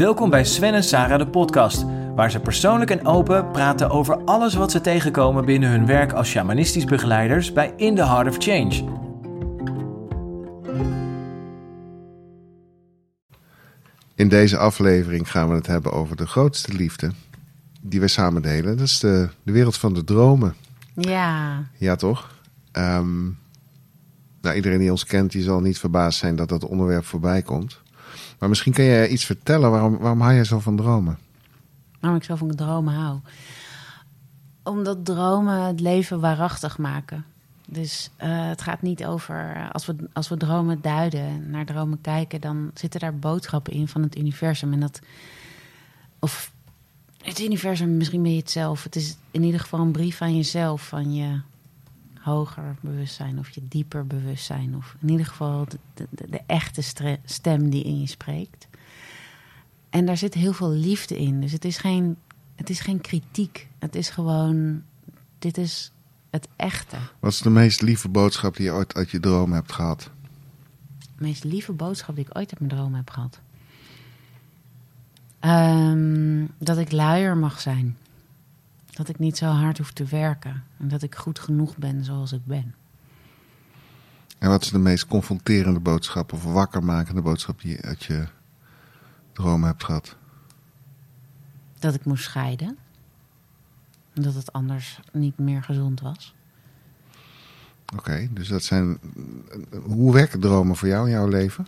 Welkom bij Sven en Sarah de podcast, waar ze persoonlijk en open praten over alles wat ze tegenkomen binnen hun werk als shamanistisch begeleiders bij In the Heart of Change. In deze aflevering gaan we het hebben over de grootste liefde die we samen delen. Dat is de, de wereld van de dromen. Ja, Ja, toch? Ehm, nou, iedereen die ons kent, die zal niet verbaasd zijn dat dat onderwerp voorbij komt. Maar misschien kan jij iets vertellen. Waarom, waarom hou jij zo van dromen? waarom ik zo van dromen hou. Omdat dromen het leven waarachtig maken. Dus eh, het gaat niet over, als we, als we dromen duiden, en naar dromen kijken, dan zitten daar boodschappen in van het universum. En dat, of het universum, misschien ben je het zelf. Het is in ieder geval een brief aan jezelf, van je hoger bewustzijn of je dieper bewustzijn. Of in ieder geval de, de, de echte stem die in je spreekt. En daar zit heel veel liefde in. Dus het is geen, het is geen kritiek. Het is gewoon, dit is het echte. Wat is de meest lieve boodschap die je ooit uit je dromen hebt gehad? De meest lieve boodschap die ik ooit uit mijn droom heb gehad. Ehm, dat ik luier mag zijn. Dat ik niet zo hard hoef te werken. En dat ik goed genoeg ben zoals ik ben. En wat is de meest confronterende boodschap of wakkermakende boodschap die je uit je dromen hebt gehad? Dat ik moest scheiden. En dat het anders niet meer gezond was. Oké, dus dat zijn. Hoe werken dromen voor jou in jouw leven?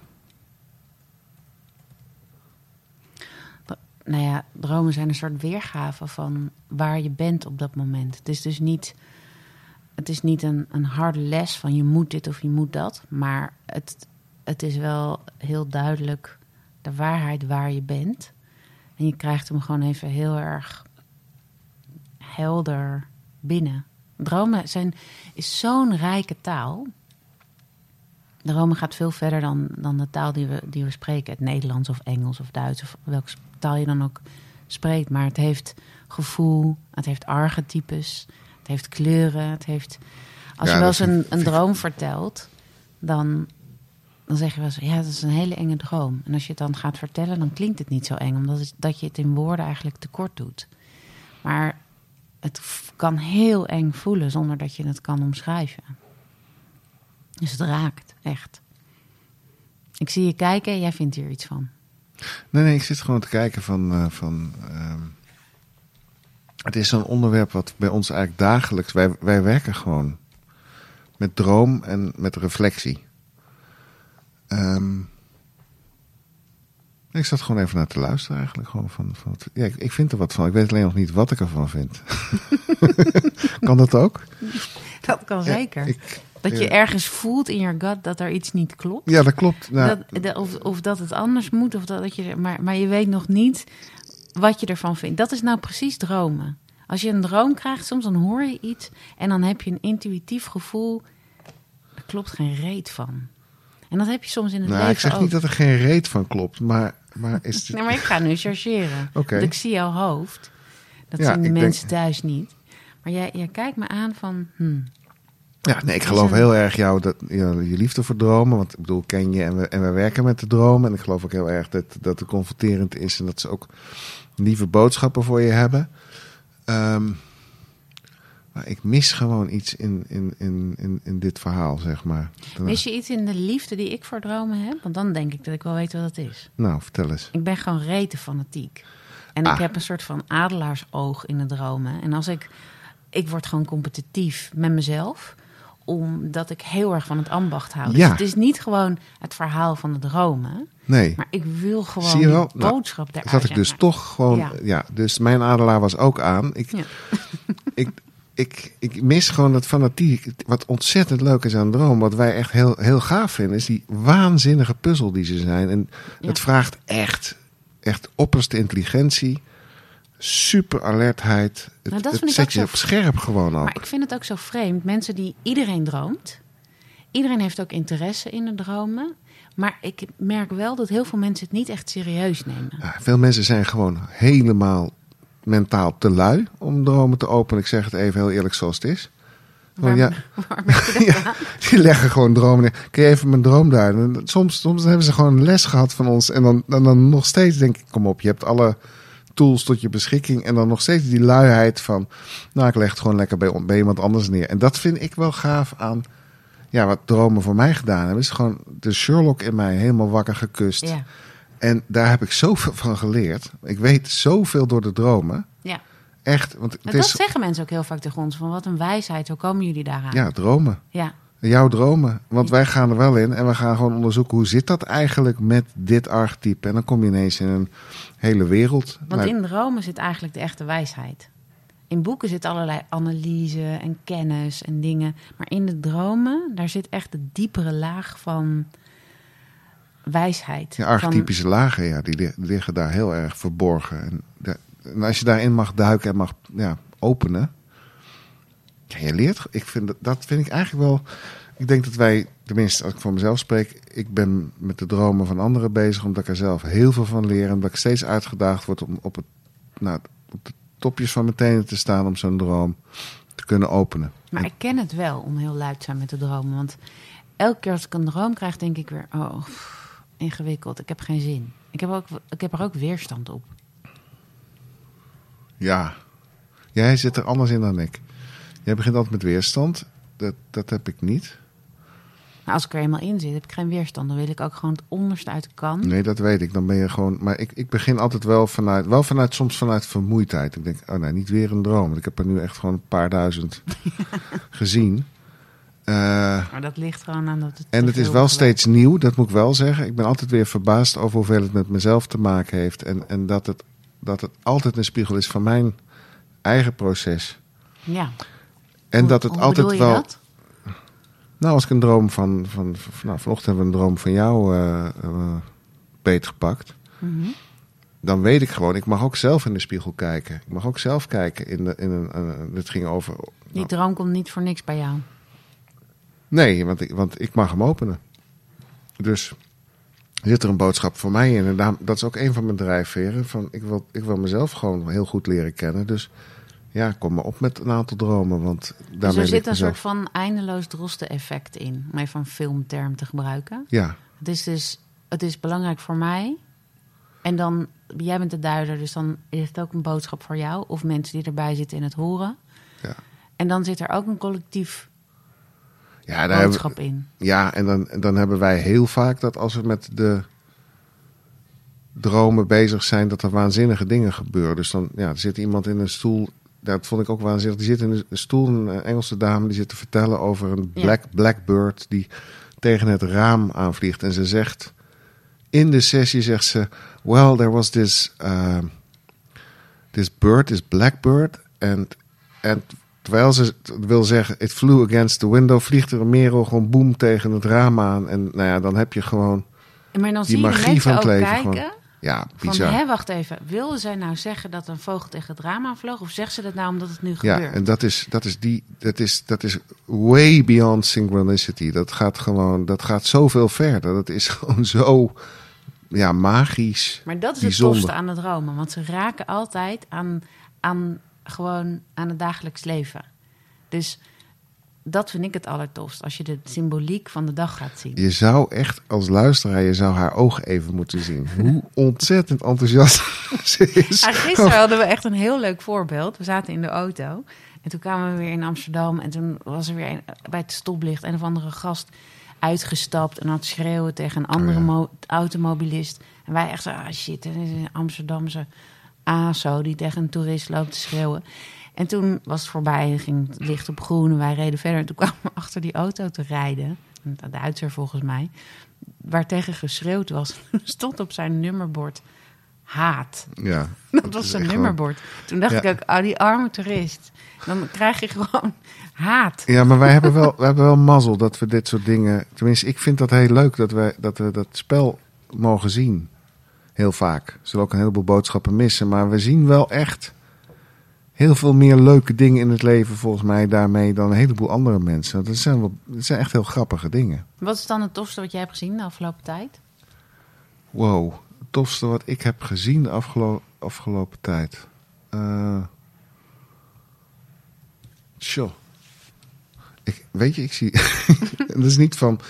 Nou ja, dromen zijn een soort weergave van waar je bent op dat moment. Het is dus niet, het is niet een, een harde les van je moet dit of je moet dat. Maar het, het is wel heel duidelijk de waarheid waar je bent. En je krijgt hem gewoon even heel erg helder binnen. Dromen zijn, is zo'n rijke taal. Dromen gaat veel verder dan, dan de taal die we, die we spreken. Het Nederlands of Engels of Duits of welke taal je dan ook spreekt. Maar het heeft gevoel, het heeft archetypes, het heeft kleuren. Het heeft... Als Ja, je wel eens een, een droom vertelt, dan, dan zeg je wel eens... Ja, dat is een hele enge droom. En als je het dan gaat vertellen, dan klinkt het niet zo eng. Omdat het, dat je het in woorden eigenlijk tekort doet. Maar het kan heel eng voelen zonder dat je het kan omschrijven. Dus het raakt, echt. Ik zie je kijken en jij vindt hier iets van. Nee, nee, ik zit gewoon te kijken van. eh, van ehm, het is zo'n onderwerp wat bij ons eigenlijk dagelijks. Wij, wij werken gewoon met droom en met reflectie. Ehm, ik zat gewoon even naar te luisteren eigenlijk. Gewoon van, van ja, ik, ik vind er wat van. Ik weet alleen nog niet wat ik ervan vind. kan dat ook? Dat kan zeker. Ik, dat je ergens voelt in je gut dat er iets niet klopt. ja, dat klopt. Nou, dat, de- of, of dat het anders moet, of dat, dat je, maar, maar je weet nog niet wat je ervan vindt. Dat is nou precies dromen. Als je een droom krijgt, soms dan hoor je iets en dan heb je een intuïtief gevoel. Er klopt geen reet van. En dat heb je soms in het nou, leven ik zeg ook. niet dat er geen reet van klopt, maar, maar is het... Nee, maar ik ga nu chargeren. Want ik zie jouw hoofd. Dat Ja, zien de denk- mensen thuis niet. Maar jij, jij kijkt me aan van... Hmm, Ja, nee, ik geloof heel erg jou dat ja, je liefde voor dromen. Want ik bedoel, ik ken je en we, en we werken met de dromen. En ik geloof ook heel erg dat, dat het confronterend is en dat ze ook lieve boodschappen voor je hebben. Ehm, maar ik mis gewoon iets in, in, in, in, in dit verhaal, zeg maar. Mis je iets in de liefde die ik voor dromen heb? Want dan denk ik dat ik wel weet wat het is. Nou, vertel eens. Ik ben gewoon rete fanatiek. En Ah. ik heb een soort van adelaarsoog in de dromen. En als ik... Ik word gewoon competitief met mezelf omdat ik heel erg van het ambacht hou. Dus Ja. het is niet gewoon het verhaal van de dromen. Nee, Maar ik wil gewoon Zie je wel? die Nou, boodschap eruit. zat ik dus toch gewoon... Ja. Ja. dus mijn adelaar was ook aan. Ik, Ja. ik, ik, ik mis gewoon dat fanatiek. Wat ontzettend leuk is aan droom. Wat wij echt heel, heel gaaf vinden. Is die waanzinnige puzzel die ze zijn. En het vraagt echt, echt opperste intelligentie. Super alertheid. Het, Nou, dat het zet je op scherp gewoon ook. Maar ik vind het ook zo vreemd. Mensen die iedereen droomt. Iedereen heeft ook interesse in de dromen. Maar ik merk wel dat heel veel mensen het niet echt serieus nemen. Ja, veel mensen zijn gewoon helemaal mentaal te lui om dromen te openen. Ik zeg het even heel eerlijk zoals het is. Waar, ja. Die leggen gewoon dromen neer. Kun je even mijn droom daar? Soms, soms hebben ze gewoon een les gehad van ons. En dan, dan, dan nog steeds denk ik, kom op, je hebt alle tools tot je beschikking. En dan nog steeds die luiheid van, nou ik leg het gewoon lekker bij, bij iemand anders neer. En dat vind ik wel gaaf aan, ja, wat dromen voor mij gedaan hebben. Is gewoon de Sherlock in mij helemaal wakker gekust. Ja, En daar heb ik zoveel van geleerd. Ik weet zoveel door de dromen. ja. Echt, want het dat is, zeggen mensen ook heel vaak tegen ons. Van wat een wijsheid, hoe komen jullie daaraan? ja, dromen. Ja. Jouw dromen. Want wij gaan er wel in en we gaan gewoon onderzoeken hoe zit dat eigenlijk met dit archetype. En dan kom je ineens in een hele wereld. Want Nou, in dromen zit eigenlijk de echte wijsheid. In boeken zit allerlei analyse en kennis en dingen. Maar in de dromen, daar zit echt de diepere laag van wijsheid. ja, Van- archetypische lagen, ja, die li- liggen daar heel erg verborgen. En als je daarin mag duiken en mag ja, openen. Ja, je leert. Ik vind, dat- dat vind ik eigenlijk wel. Ik denk dat wij, tenminste als ik voor mezelf spreek, ik ben met de dromen van anderen bezig, omdat ik er zelf heel veel van leer. En dat ik steeds uitgedaagd word om op, het, nou, op de topjes van mijn tenen te staan om zo'n droom te kunnen openen. Maar ik ken het wel om heel luid te zijn met de dromen. Want elke keer als ik een droom krijg, denk ik weer... Oh, pff, ingewikkeld, ik heb geen zin. Ik heb, ook, ik heb er ook weerstand op. Ja, jij zit er anders in dan ik. Jij begint altijd met weerstand. Dat, dat heb ik niet. Maar als ik er eenmaal in zit, heb ik geen weerstand. Dan wil ik ook gewoon het onderste uit de kan. Nee, dat weet ik. Dan ben je gewoon. Maar ik, ik begin altijd wel vanuit. Wel vanuit soms vanuit vermoeidheid. Ik denk, oh nee, niet weer een droom. Want ik heb er nu echt gewoon een paar duizend gezien. Eh, Maar dat ligt gewoon aan dat het... en het is wel geweest. steeds nieuw, dat moet ik wel zeggen. Ik ben altijd weer verbaasd over hoeveel het met mezelf te maken heeft. En, en dat, het, dat het altijd een spiegel is van mijn eigen proces. Ja. En Hoe- dat het altijd wel. dat? Nou, als ik een droom van. van, van nou, vanochtend hebben we een droom van jou eh eh, beetgepakt. Mhm. Dan weet ik gewoon, ik mag ook zelf in de spiegel kijken. Ik mag ook zelf kijken. In de, in een, een- het ging over. Die nou, droom komt niet voor niks bij jou. nee, want ik, want ik mag hem openen. Dus zit er een boodschap voor mij in. En dat is ook een van mijn drijfveren. Van, ik, wil, ik wil mezelf gewoon heel goed leren kennen. Dus ja, kom maar op met een aantal dromen. Want daarmee Dus er zit een mezelf- soort van eindeloos drosten-effect in. Om even een filmterm te gebruiken. Ja, Het is dus het is belangrijk voor mij. En dan, jij bent de duider, dus dan is het ook een boodschap voor jou. Of mensen die erbij zitten in het horen. ja. En dan zit er ook een collectief ja daar boodschap in. Ja, en dan, dan hebben wij heel vaak dat als we met de dromen bezig zijn, dat er waanzinnige dingen gebeuren. Dus dan ja, er zit iemand in een stoel. Dat vond ik ook waanzinnig. Die zit in een stoel, een eh, Engelse dame, die zit te vertellen over een black, blackbird die tegen het raam aanvliegt. En ze zegt, in de sessie zegt ze, well, there was this, uh, this bird, this blackbird. En, en terwijl ze wil zeggen, it flew against the window, vliegt er een merel gewoon boem tegen het raam aan. En nou ja, dan heb je gewoon, Maar dan Die zie magie van het leven kijken. gewoon. Ja, Van, bizar. hé, wacht even. Wilde zij nou zeggen dat een vogel tegen het raam aanvloog? Of zegt ze dat nou omdat het nu Ja, gebeurt? en dat is, dat is die, dat is, dat is way beyond synchronicity. Dat gaat gewoon, dat gaat zoveel verder. Dat is gewoon zo, ja, magisch. Maar dat is bijzonder. het tofste aan het dromen. Want ze raken altijd aan, aan, gewoon aan het dagelijks leven. Dus dat vind ik het allertofst. Als je de symboliek van de dag gaat zien. Je zou echt als luisteraar, je zou haar ogen even moeten zien. Hoe ontzettend enthousiast ze is. Gisteren hadden we echt een heel leuk voorbeeld. We zaten in de auto. En toen kwamen we weer in Amsterdam. En toen was er weer een- bij het stoplicht een of andere gast uitgestapt. En had schreeuwen tegen een andere Oh ja. automobilist. En wij echt zo, ah shit, er is een Amsterdamse ASO die tegen een toerist loopt te schreeuwen. En toen was het voorbij en ging het licht op groen en wij reden verder. En toen kwamen we achter die auto te rijden. Een Duitser volgens mij. Waar tegen geschreeuwd was. stond op zijn nummerbord haat. Ja, Dat was zijn nummerbord. Toen dacht Ja. ik ook, oh, die arme toerist. Dan krijg je gewoon haat. Ja, maar wij hebben wel, we hebben wel mazzel dat we dit soort dingen. Tenminste, ik vind dat heel leuk dat we dat, we dat spel mogen zien. Heel vaak. We zullen ook een heleboel boodschappen missen. Maar we zien wel echt heel veel meer leuke dingen in het leven, volgens mij, daarmee dan een heleboel andere mensen. Dat zijn, wel, dat zijn echt heel grappige dingen. Wat is dan het tofste wat jij hebt gezien de afgelopen tijd? Wow, het tofste wat ik heb gezien de afgelo- afgelopen tijd. Tjoh. Ik, weet je, ik zie. dat is niet van.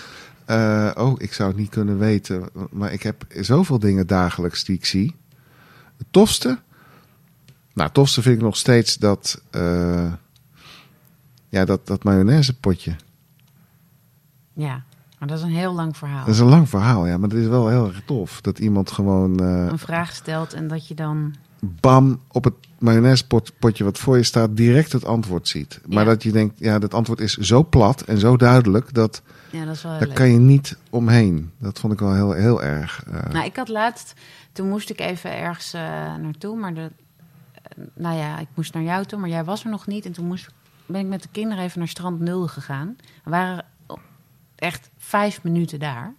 eh, oh, ik zou het niet kunnen weten. Maar ik heb zoveel dingen dagelijks die ik zie. Het tofste. Nou, het tofste vind ik nog steeds dat. eh, ja, dat, dat mayonaisepotje. Ja, maar dat is een heel lang verhaal. Dat is een lang verhaal, ja, maar het is wel heel erg tof. Dat iemand gewoon. eh, Een vraag stelt en dat je dan... bam, op het mayonaisepotje wat voor je staat, direct het antwoord ziet. Maar Ja. dat je denkt, ja, dat antwoord is zo plat en zo duidelijk dat Ja, dat is wel daar leuk. kan je niet omheen. Dat vond ik wel heel, heel erg. eh, Nou, ik had laatst, toen moest ik even ergens naartoe, maar de, eh, nou ja, ik moest naar jou toe, maar jij was er nog niet. En toen moest, ben ik met de kinderen even naar strand Nul gegaan. We waren echt vijf minuten daar.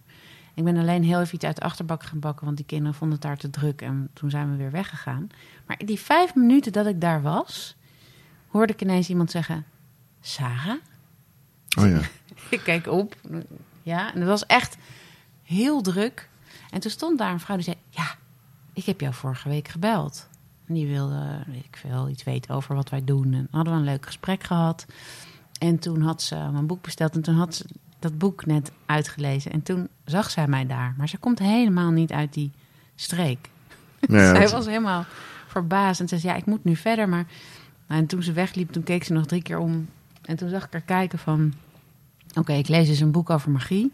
Ik ben alleen heel even iets uit de achterbak gaan bakken, want die kinderen vonden het daar te druk. En toen zijn we weer weggegaan. Maar die vijf minuten dat ik daar was, hoorde ik ineens iemand zeggen: Sarah? oh ja. Ik keek op. Ja, en het was echt heel druk. En toen stond daar een vrouw die zei: Ja, ik heb jou vorige week gebeld. En die wilde, weet ik veel, iets weten over wat wij doen. En hadden we een leuk gesprek gehad. En toen had ze mijn boek besteld. En toen had ze dat boek net uitgelezen. En toen zag zij mij daar. Maar ze komt helemaal niet uit die streek. Ja, zij was helemaal verbaasd. En ze zei, ja, ik moet nu verder. Maar nou, en toen ze wegliep, toen keek ze nog drie keer om. En toen zag ik haar kijken van... Oké, ik lees dus een boek over magie.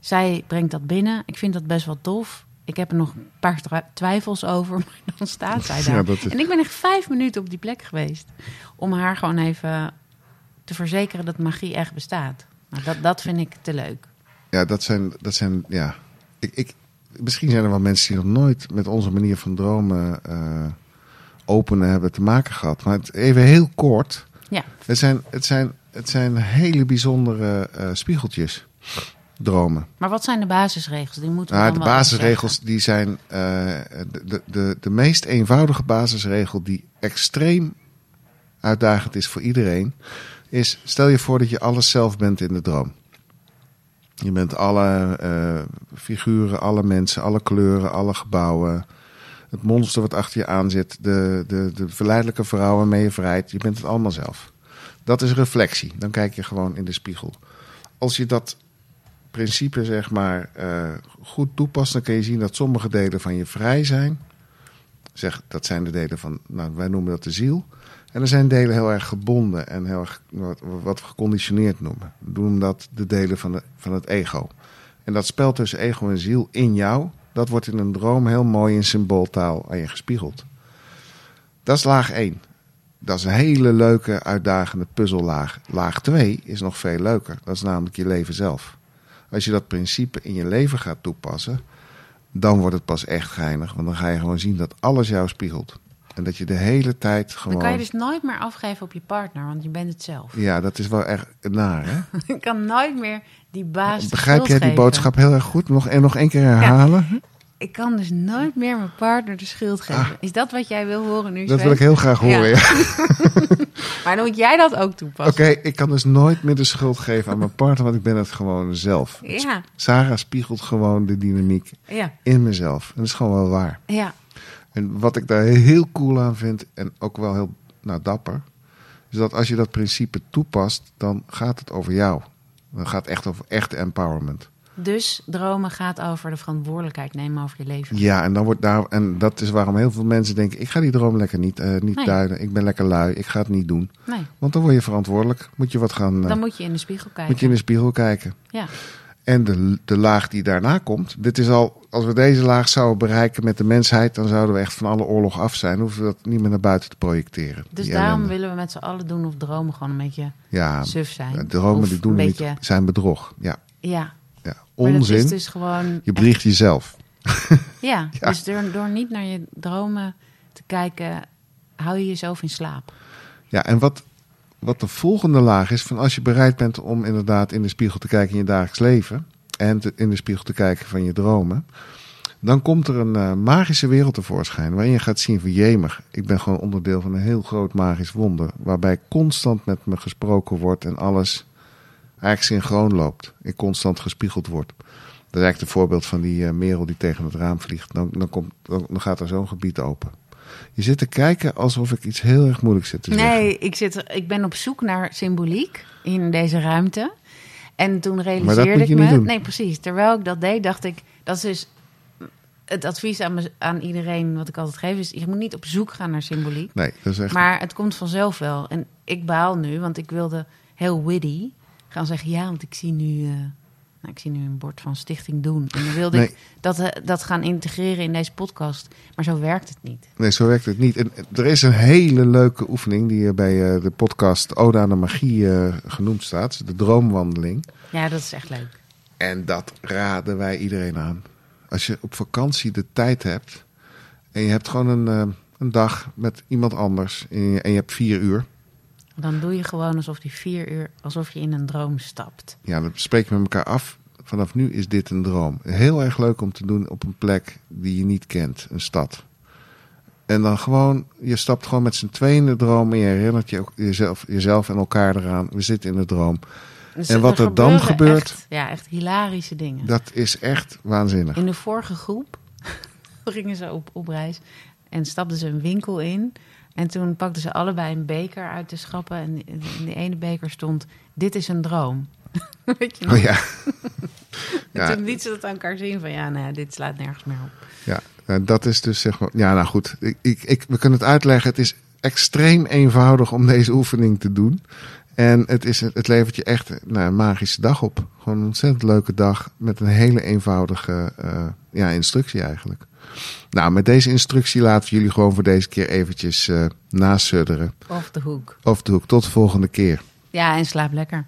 Zij brengt dat binnen. Ik vind dat best wel tof. Ik heb er nog een paar twijfels over, maar dan staat zij daar. Ja, dat is- En ik ben echt vijf minuten op die plek geweest. Om haar gewoon even te verzekeren dat magie echt bestaat. Nou, dat, dat vind ik te leuk. ja, dat zijn, dat zijn, ja. Ik, ik, misschien zijn er wel mensen die nog nooit met onze manier van dromen eh, openen hebben te maken gehad. Maar het, even heel kort. Ja, Het zijn, het zijn, het zijn hele bijzondere eh, spiegeltjes. Dromen. maar wat zijn de basisregels? Die moeten we Nou, de basisregels die zijn eh, de, de, de, de meest eenvoudige basisregel die extreem uitdagend is voor iedereen, is stel je voor dat je alles zelf bent in de droom. Je bent alle eh, figuren, alle mensen, alle kleuren, alle gebouwen. Het monster wat achter je aan zit, de, de, de verleidelijke vrouw waarmee je vrijt. Je bent het allemaal zelf. Dat is reflectie. Dan kijk je gewoon in de spiegel. Als je dat principe zeg maar eh, goed toepast, dan kun je zien dat sommige delen van je vrij zijn. Zeg, dat zijn de delen van, nou, wij noemen dat de ziel. En er zijn delen heel erg gebonden en heel erg wat, we geconditioneerd noemen. We noemen dat de delen van, de, van het ego. En dat spel tussen ego en ziel in jou, dat wordt in een droom heel mooi in symbooltaal aan je gespiegeld. Dat is laag 1. Dat is een hele leuke, uitdagende puzzellaag. Laag 2 is nog veel leuker. Dat is namelijk je leven zelf. Als je dat principe in je leven gaat toepassen, dan wordt het pas echt geinig. Want dan ga je gewoon zien dat alles jou spiegelt. En dat je de hele tijd gewoon. Dan kan je dus nooit meer afgeven op je partner, want je bent het zelf. Ja, dat is wel echt naar, hè? Je kan nooit meer die baas Begrijp jij die boodschap heel erg goed? Nog, en nog één keer herhalen? Ik kan dus nooit meer mijn partner de schuld geven. Ah. Is dat wat jij wil horen nu? Dat Sven? wil ik heel graag horen. Ja. Ja. Maar dan moet jij dat ook Oké, toepassen. ik kan dus nooit meer de schuld geven aan mijn partner, want ik ben het gewoon zelf. Ja, Sarah spiegelt gewoon de dynamiek ja, in mezelf. En dat is gewoon wel waar. ja. En wat ik daar heel cool aan vind, en ook wel heel nou, dapper, is dat als je dat principe toepast, dan gaat het over jou. Dan gaat het echt over echte empowerment. Dus dromen gaat over de verantwoordelijkheid nemen over je leven. Ja, en, dan wordt daar, en dat is waarom heel veel mensen denken: ik ga die droom lekker niet, eh, niet Nee. duiden. Ik ben lekker lui, ik ga het niet doen. Nee, Want dan word je verantwoordelijk. Moet je wat gaan. eh, dan moet je in de spiegel kijken. moet je in de spiegel kijken. Ja, En de, de laag die daarna komt. Dit is al, als we deze laag zouden bereiken met de mensheid, dan zouden we echt van alle oorlog af zijn. Dan hoeven we dat niet meer naar buiten te projecteren. dus daarom ellende. willen we met z'n allen doen of dromen gewoon een beetje Ja, suf zijn. Ja, dromen Of die doen niet, beetje, zijn bedrog. Ja, Ja, onzin. is dus gewoon... Je bedriegt jezelf. ja, Ja. dus door, door niet naar je dromen te kijken, hou je jezelf in slaap. Ja, en wat, wat de volgende laag is, van als je bereid bent om inderdaad in de spiegel te kijken in je dagelijks leven. En te- in de spiegel te kijken van je dromen. Dan komt er een eh, magische wereld tevoorschijn. Waarin je gaat zien van jemig. Ik ben gewoon onderdeel van een heel groot magisch wonder. Waarbij constant met me gesproken wordt en alles eigenlijk synchroon loopt. Ik constant gespiegeld word. Dat is eigenlijk het voorbeeld van die eh, merel die tegen het raam vliegt. Dan, dan, komt, dan, dan gaat er zo'n gebied open. Je zit te kijken alsof ik iets heel erg moeilijks zit te zeggen. Nee, ik, zit, ik ben op zoek naar symboliek in deze ruimte. En toen realiseerde ik me... doen. Nee, precies. Terwijl ik dat deed, dacht ik... Dat is dus het advies aan, me- aan iedereen wat ik altijd geef... is je moet niet op zoek gaan naar symboliek. Nee, dat is echt... Maar het komt vanzelf wel. En ik baal nu, want ik wilde heel witty gaan zeggen... ja, want ik zie nu, eh, nou, ik zie nu een bord van Stichting Doen. En dan wilde Nee. ik dat, eh, dat gaan integreren in deze podcast. Maar zo werkt het niet. Nee, zo werkt het niet. En er is een hele leuke oefening die eh, bij eh, de podcast Oda aan de Magie eh, genoemd staat. De droomwandeling. Ja, dat is echt leuk. En dat raden wij iedereen aan. Als je op vakantie de tijd hebt en je hebt gewoon een, eh, een dag met iemand anders en je, en je hebt vier uur. Dan doe je gewoon alsof die vier uur, alsof je in een droom stapt. Ja, dan spreek je met elkaar af. Vanaf nu is dit een droom. Heel erg leuk om te doen op een plek die je niet kent, een stad. En dan gewoon, je stapt gewoon met z'n tweeën in de droom en je herinnert je ook jezelf, jezelf en elkaar eraan. We zitten in de droom. Dus En wat er dan gebeurt- echt- ja, echt hilarische dingen. Dat is echt waanzinnig. In de vorige groep gingen ze op, op reis en stapten ze een winkel in. En toen pakten ze allebei een beker uit de schappen. En in de ene beker stond: Dit is een droom. Weet je nog? Oh ja. En ja. toen liet ze dat aan elkaar zien: van ja, nee, dit slaat nergens meer op. Ja, nou, dat is dus zeg maar. Ja, nou goed. Ik, ik, ik, we kunnen het uitleggen. Het is extreem eenvoudig om deze oefening te doen. En het, is, het levert je echt nou, een magische dag op. Gewoon een ontzettend leuke dag met een hele eenvoudige eh, ja, instructie eigenlijk. Nou, met deze instructie laten we jullie gewoon voor deze keer eventjes eh nasudderen. Off de hoek. Over de hoek. Tot de volgende keer. Ja, en slaap lekker.